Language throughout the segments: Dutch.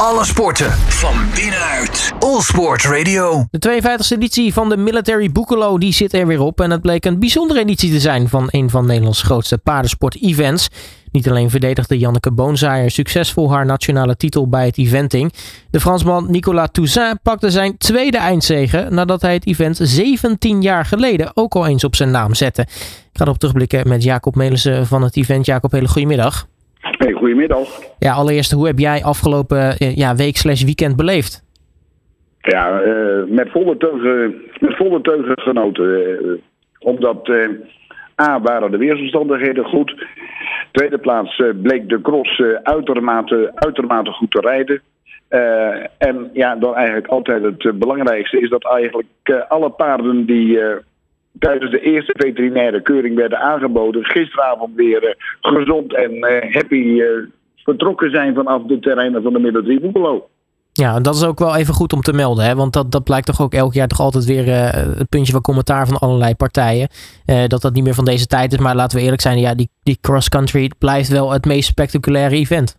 Alle sporten van binnenuit. All Sport Radio. De 52e editie van de Military Boekelo die zit er weer op. En het bleek een bijzondere editie te zijn van een van Nederlands grootste paardensport-events. Niet alleen verdedigde Janneke Boonzaaier succesvol haar nationale titel bij het eventing. De Fransman Nicolas Toussaint pakte zijn tweede eindzege nadat hij het event 17 jaar geleden ook al eens op zijn naam zette. Ik ga erop terugblikken met Jacob Melissen van het event. Jacob, hele goedemiddag. Hey, goedemiddag. Ja, allereerst, hoe heb jij afgelopen eh, ja, week slash weekend beleefd? Ja, uh, met, volle teugen, met volle teugen genoten. Uh, omdat A, waren de weersomstandigheden goed. Tweede plaats bleek de cross uitermate, uitermate goed te rijden. en ja, dan eigenlijk altijd het belangrijkste is dat eigenlijk alle paarden die tijdens de eerste veterinaire keuring werden aangeboden, gisteravond weer uh, gezond en uh, happy uh, vertrokken zijn vanaf de terreinen van de Middeltrie Boekelo. Ja, dat is ook wel even goed om te melden, hè? want dat, dat blijkt toch ook elk jaar toch altijd weer het puntje van commentaar van allerlei partijen. dat dat niet meer van deze tijd is, maar laten we eerlijk zijn, ja, die, die cross-country blijft wel het meest spectaculaire event.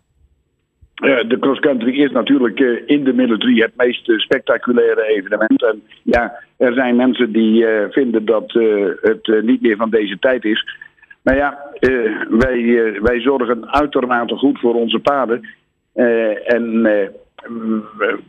Uh, de cross-country is natuurlijk uh, in de military het meest uh, spectaculaire evenement. En ja, er zijn mensen die vinden dat het niet meer van deze tijd is. Maar ja, wij, wij zorgen uitermate goed voor onze paarden. en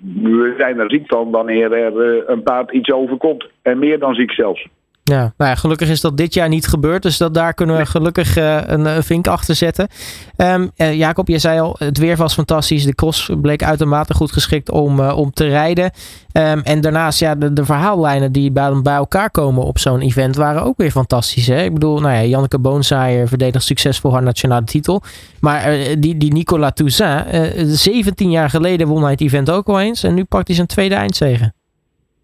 we zijn er ziek van wanneer er een paard iets overkomt. En meer dan ziek zelfs. Ja, nou ja, gelukkig is dat dit jaar niet gebeurd. Dus dat, daar kunnen we gelukkig uh, een, vink achter zetten. Um, uh, Jacob, je zei al, het weer was fantastisch. De cross bleek uitermate goed geschikt om, uh, om te rijden. Um, en daarnaast, ja, de, de verhaallijnen die bij, bij elkaar komen op zo'n event waren ook weer fantastisch. Hè? Ik bedoel, nou ja, Janneke Boonsaaier verdedigt succesvol haar nationale titel. Maar die, die Nicolas Toussaint, 17 jaar geleden won hij het event ook al eens. En nu pakt hij zijn tweede eindzegen.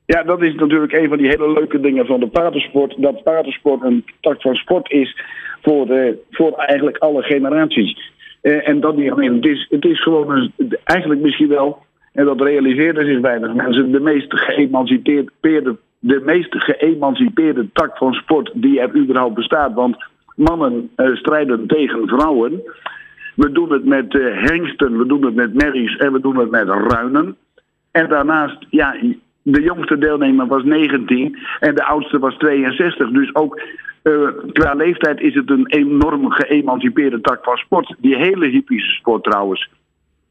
Ja, dat is natuurlijk een van die hele leuke dingen van de paardensport. Dat paardensport een tak van sport is voor, uh, voor eigenlijk alle generaties. Uh, en dat niet alleen. Het is, het is gewoon een, eigenlijk misschien wel, en dat realiseerden zich weinig mensen, de meest geëmancipeerde, de meest geëmancipeerde tak van sport die er überhaupt bestaat. Want mannen uh, strijden tegen vrouwen. We doen het met hengsten, we doen het met merries en we doen het met ruinen. En daarnaast, ja, de jongste deelnemer was 19 en de oudste was 62. Dus ook uh, qua leeftijd is het een enorm geëmancipeerde tak van sport. Die hele hippische sport trouwens.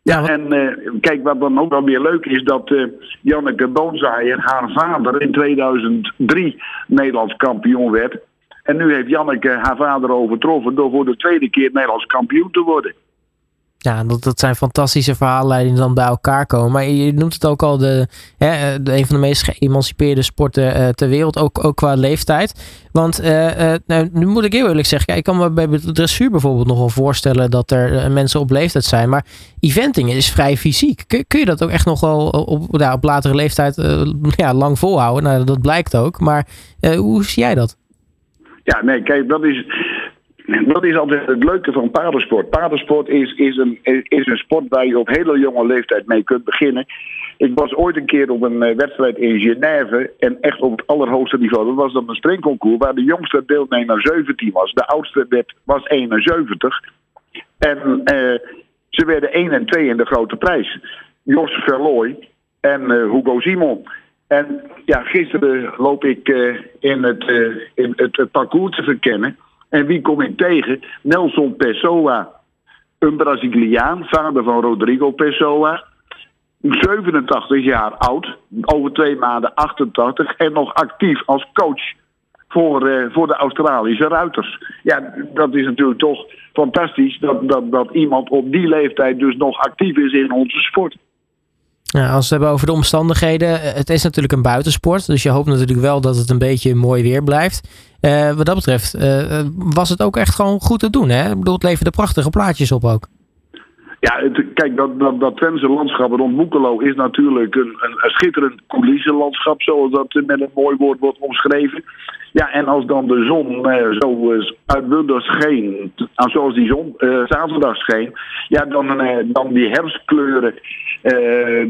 Ja, en uh, kijk, wat dan ook wel weer leuk is, dat uh, Janneke Boonzaaier, haar vader, in 2003 Nederlands kampioen werd. En nu heeft Janneke haar vader overtroffen door voor de tweede keer Nederlands kampioen te worden. Ja, dat, dat zijn fantastische verhalen die dan bij elkaar komen. Maar je noemt het ook al de, hè, de een van de meest geëmancipeerde sporten uh, ter wereld, ook, ook qua leeftijd. Want uh, nou, nu moet ik heel eerlijk zeggen, ja, ik kan me bij dressuur bijvoorbeeld nog wel voorstellen dat er mensen op leeftijd zijn. Maar eventing is vrij fysiek. Kun, kun je dat ook echt nog wel op, op latere leeftijd ja, lang volhouden? Nou, dat blijkt ook. Maar hoe zie jij dat? Ja, nee, kijk, dat is dat is altijd het leuke van paardensport. Paardensport is, is, een, is een sport waar je op hele jonge leeftijd mee kunt beginnen. Ik was ooit een keer op een eh, wedstrijd in Genève en echt op het allerhoogste niveau. Dat was dan een springconcours waar de jongste deelnemer 17 was. De oudste werd, was 71. En uh, ze werden 1 en 2 in de grote prijs. Jos Verlooy en uh, Hugo Simon. En ja, gisteren loop ik in, het, in het parcours te verkennen. En wie kom ik tegen? Nelson Pessoa, een Braziliaan, vader van Rodrigo Pessoa. 87 jaar oud, over twee maanden 88 en nog actief als coach voor, uh, voor de Australische ruiters. Ja, dat is natuurlijk toch fantastisch dat, dat, dat iemand op die leeftijd dus nog actief is in onze sport. Als we het hebben over de omstandigheden, eh, het is natuurlijk een buitensport. Dus je hoopt natuurlijk wel dat het een beetje mooi weer blijft. Uh, wat dat betreft uh, was het ook echt gewoon goed te doen. Hè? Ik bedoel, het leverde prachtige plaatjes op ook. Ja, kijk, dat, dat, dat landschap rond Boekelo is natuurlijk een, een, een schitterend coulissenlandschap, zoals dat met een mooi woord wordt omschreven. Ja, en als dan de zon eh, zo uitbundig scheen, zoals die zon uh, zaterdag scheen, ja, dan, dan die herfstkleuren,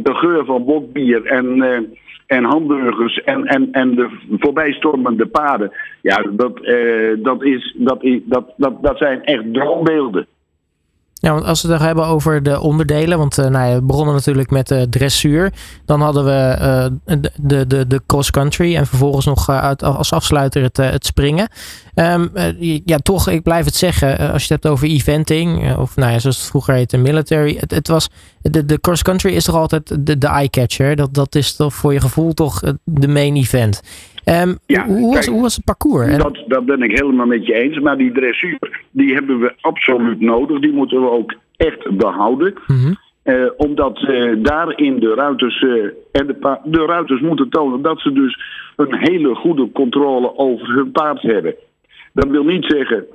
de geur van bokbier en en hamburgers en, en, en de voorbijstormende paden. Ja, dat, uh, dat, is, dat, is, dat, dat, dat zijn echt droombeelden. Ja, want als we het hebben over de onderdelen, want uh, nou we begonnen natuurlijk met de dressuur. Dan hadden we uh, de, de, de cross country en vervolgens nog uit, als afsluiter het, het springen. Um, ja, toch, ik blijf het zeggen, als je het hebt over eventing, of nou ja, zoals het vroeger heette, military. Het, het was, de, de cross country is toch altijd de, de eye-catcher. Dat, dat is toch voor je gevoel toch de main event. Um, ja, hoe, was, hoe, was, het parcours? Dat, dat ben ik helemaal met je eens. Maar die dressuur, die hebben we absoluut nodig. Die moeten we ook echt behouden. Mm uh, omdat uh, daarin de ruiters, uh, en de, de ruiters moeten tonen dat ze dus een hele goede controle over hun paard hebben. Dat wil niet zeggen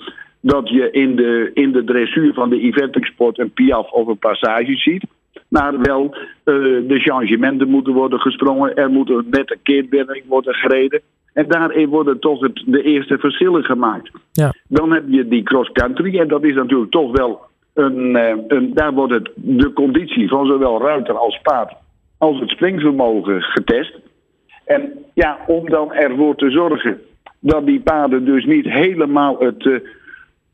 dat je in de, in de dressuur van de eventingsport een piaf of een passage ziet. Maar wel de changementen moeten worden gesprongen. Er moet een nette keertwending worden gereden. En daarin worden toch het, de eerste verschillen gemaakt. Ja. Dan heb je die cross-country. En dat is natuurlijk toch wel een, eh, een, daar wordt het, de conditie van zowel ruiter als paard als het springvermogen getest. En ja, om dan ervoor te zorgen dat die paarden dus niet helemaal het, uh,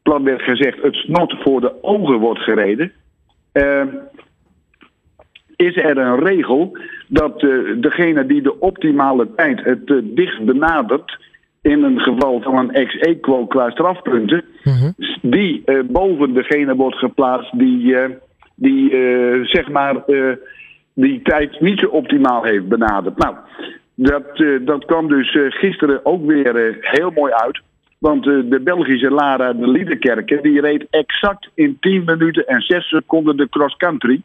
plat werd gezegd, het snot voor de ogen wordt gereden. Uh, is er een regel dat uh, degene die de optimale tijd het uh, dicht benadert, in een geval van een ex-equo qua strafpunten, mhm. die uh, boven degene wordt geplaatst die, die zeg maar die tijd niet zo optimaal heeft benaderd. Nou, dat, dat kwam dus gisteren ook weer heel mooi uit. Want de Belgische Lara de Liederkerke die reed exact in 10 minuten en 6 seconden de cross-country.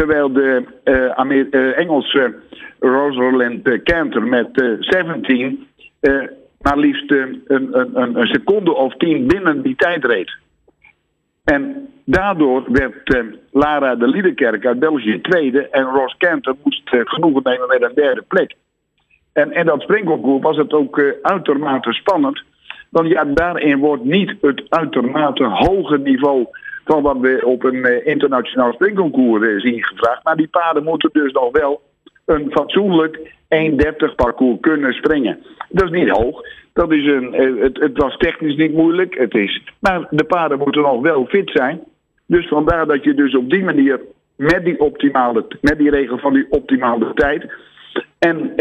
Terwijl de uh, Engelse Rosalind Cantor met 17 maar liefst een, een, een, seconde of tien binnen die tijd reed. En daardoor werd Lara de Liederkerk uit België tweede en Ross Cantor moest genoegen nemen met een derde plek. En in dat springconcours was het ook uitermate spannend. Want ja, daarin wordt niet het uitermate hoge niveau van wat we op een eh, internationaal springconcours eh, zien gevraagd. Maar die paarden moeten dus nog wel een fatsoenlijk 1,30 parcours kunnen springen. Dat is niet hoog. Dat is een, eh, het, het, was technisch niet moeilijk. Het is, maar de paarden moeten nog wel fit zijn. Dus vandaar dat je dus op die manier met die, optimale, met die regel van die optimale tijd. En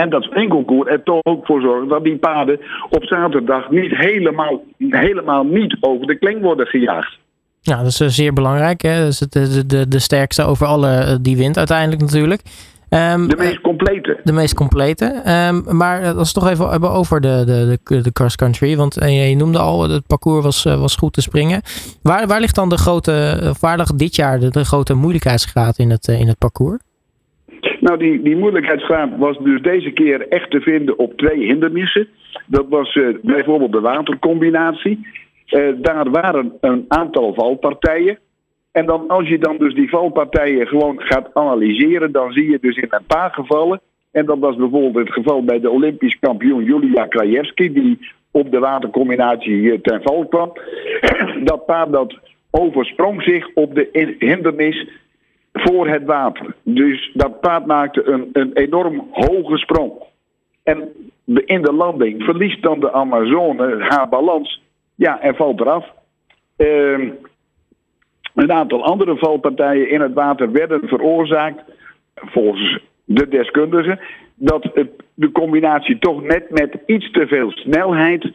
en dat springconcours er toch ook voor zorgen dat die paarden op zaterdag niet helemaal, helemaal niet over de kling worden gejaagd. Ja, dat is eh, zeer belangrijk. Hè? Dat is de, de, de sterkste over alle eh, die wint uiteindelijk natuurlijk. Um, de meest complete. De meest complete. Um, maar als we het toch even hebben over de, de, de, de cross country. Want je noemde al, het parcours was, was goed te springen. Waar, waar ligt dan de grote, of waar ligt dit jaar de, de grote moeilijkheidsgraad in het, in het parcours? Nou, die, die moeilijkheidsgraad was dus deze keer echt te vinden op twee hindernissen. Dat was uh, bijvoorbeeld de watercombinatie. Uh, daar waren een aantal valpartijen. En dan, als je dan dus die valpartijen gewoon gaat analyseren, dan zie je dus in een paar gevallen. En dat was bijvoorbeeld het geval bij de Olympisch kampioen Julia Krajewski, die op de watercombinatie eh, ten val kwam. Dat paard dat oversprong zich op de hindernis voor het water. Dus dat paard maakte een, een enorm hoge sprong. En in de landing verliest dan de Amazone haar balans. Ja, en valt eraf. Uh, een aantal andere valpartijen in het water werden veroorzaakt, volgens de deskundigen, dat de combinatie toch net met iets te veel snelheid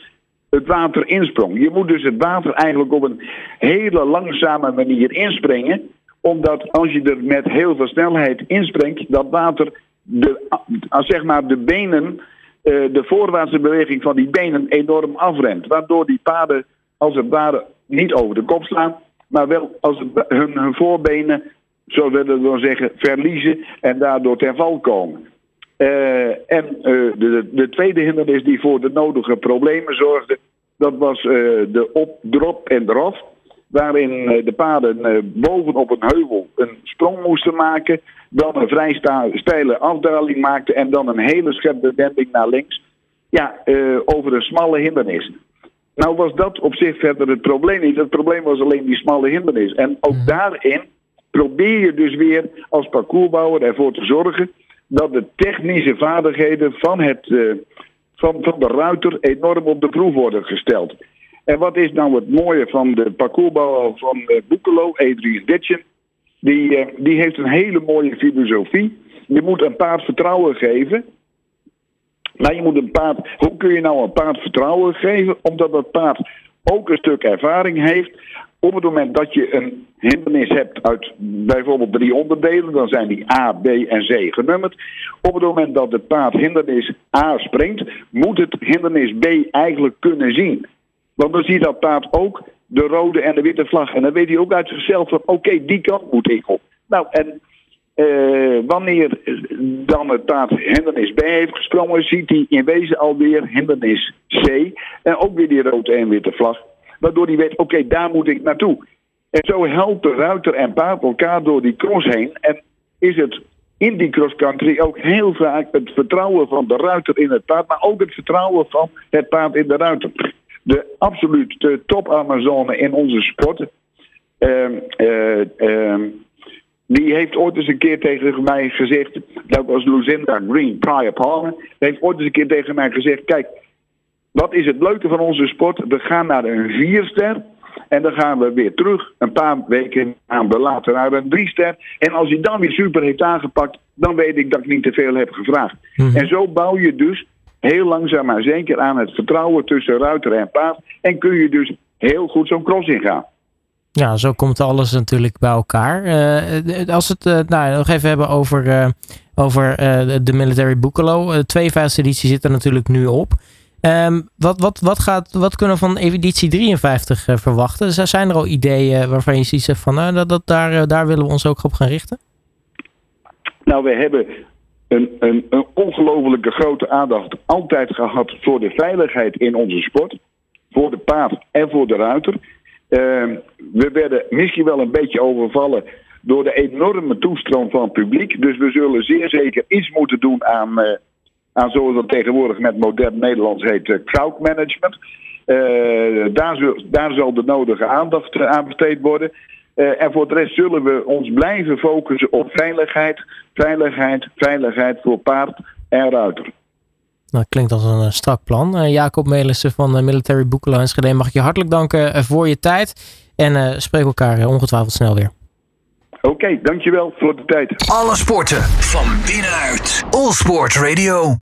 het water insprong. Je moet dus het water eigenlijk op een hele langzame manier inspringen omdat als je er met heel veel snelheid inspringt, dat water de, zeg maar de benen, eh, de voorwaartse beweging van die benen enorm afremt. Waardoor die paarden als het ware niet over de kop slaan, maar wel als hun, hun voorbenen, zo willen we dan zeggen, verliezen en daardoor ten val komen. Uh, en uh, de, de, tweede hindernis die voor de nodige problemen zorgde, dat was de op, drop en drop waarin eh, de paarden eh, bovenop een heuvel een sprong moesten maken, dan een vrij steile afdaling maakten en dan een hele scherpe wending naar links. Ja, uh, over een smalle hindernis. Nou was dat op zich verder het probleem niet. Het probleem was alleen die smalle hindernis. En ook mhm. daarin probeer je dus weer als parcoursbouwer ervoor te zorgen dat de technische vaardigheden van, het, uh, van, van de ruiter enorm op de proef worden gesteld. En wat is nou het mooie van de parcoursbouwer van uh, Boekelo, Adrian Ditchen? Die, uh, die heeft een hele mooie filosofie. Je moet een paard vertrouwen geven. Maar je moet een paard. Hoe kun je nou een paard vertrouwen geven? Omdat dat paard ook een stuk ervaring heeft. Op het moment dat je een hindernis hebt uit bijvoorbeeld drie onderdelen, dan zijn die A, B en C genummerd. Op het moment dat het paard hindernis A springt, moet het hindernis B eigenlijk kunnen zien. Want dan ziet dat paard ook de rode en de witte vlag. En dan weet hij ook uit zichzelf van oké, die kant moet ik op. Nou, en uh, wanneer dan het paard hindernis B heeft gesprongen, ziet hij in wezen alweer hindernis C. En ook weer die rode en witte vlag. Waardoor hij weet, oké, daar moet ik naartoe. En zo helpen ruiter en paard elkaar door die cross heen. En is het in die cross-country ook heel vaak het vertrouwen van de ruiter in het paard, maar ook het vertrouwen van het paard in de ruiter. De absolute top Amazone in onze sport. Uh, uh, die heeft ooit eens een keer tegen mij gezegd. Dat was Lucinda Green, Prior Palmer. Die heeft ooit eens een keer tegen mij gezegd: Kijk, wat is het leuke van onze sport? We gaan naar een vierster. En dan gaan we weer terug, een paar weken aan de later, naar een drie ster. En als hij dan weer super heeft aangepakt, dan weet ik dat ik niet te veel heb gevraagd. Mhm. En zo bouw je dus heel langzaam maar zeker aan het vertrouwen tussen ruiter en paard. En kun je dus heel goed zo'n cross ingaan. Ja, zo komt alles natuurlijk bij elkaar. Uh, als we het uh, nou, nog even hebben over, uh, over de Military Boekelo. De 52e editie zit er natuurlijk nu op. Um, wat, wat, wat, gaat, wat kunnen we van editie 53 uh, verwachten? Zijn er al ideeën waarvan je ziet van nou, dat, dat, daar, daar willen we ons ook op gaan richten? Nou, we hebben een, een, ongelofelijke grote aandacht altijd gehad voor de veiligheid in onze sport. Voor de paard en voor de ruiter. Uh, we werden misschien wel een beetje overvallen door de enorme toestroom van het publiek. Dus we zullen zeer zeker iets moeten doen aan uh, aan zoals dat tegenwoordig met modern Nederlands heet uh, crowd management. Uh, daar, zal de nodige aandacht aan besteed worden. En voor de rest zullen we ons blijven focussen op veiligheid, veiligheid, veiligheid voor paard en ruiter. Nou, klinkt als een strak plan. Jacob Melissen van Military Boekelo Enschede, mag ik je hartelijk danken voor je tijd. En spreek elkaar ongetwijfeld snel weer. Oké, okay, dankjewel voor de tijd. Alle sporten van binnenuit. All Sport Radio.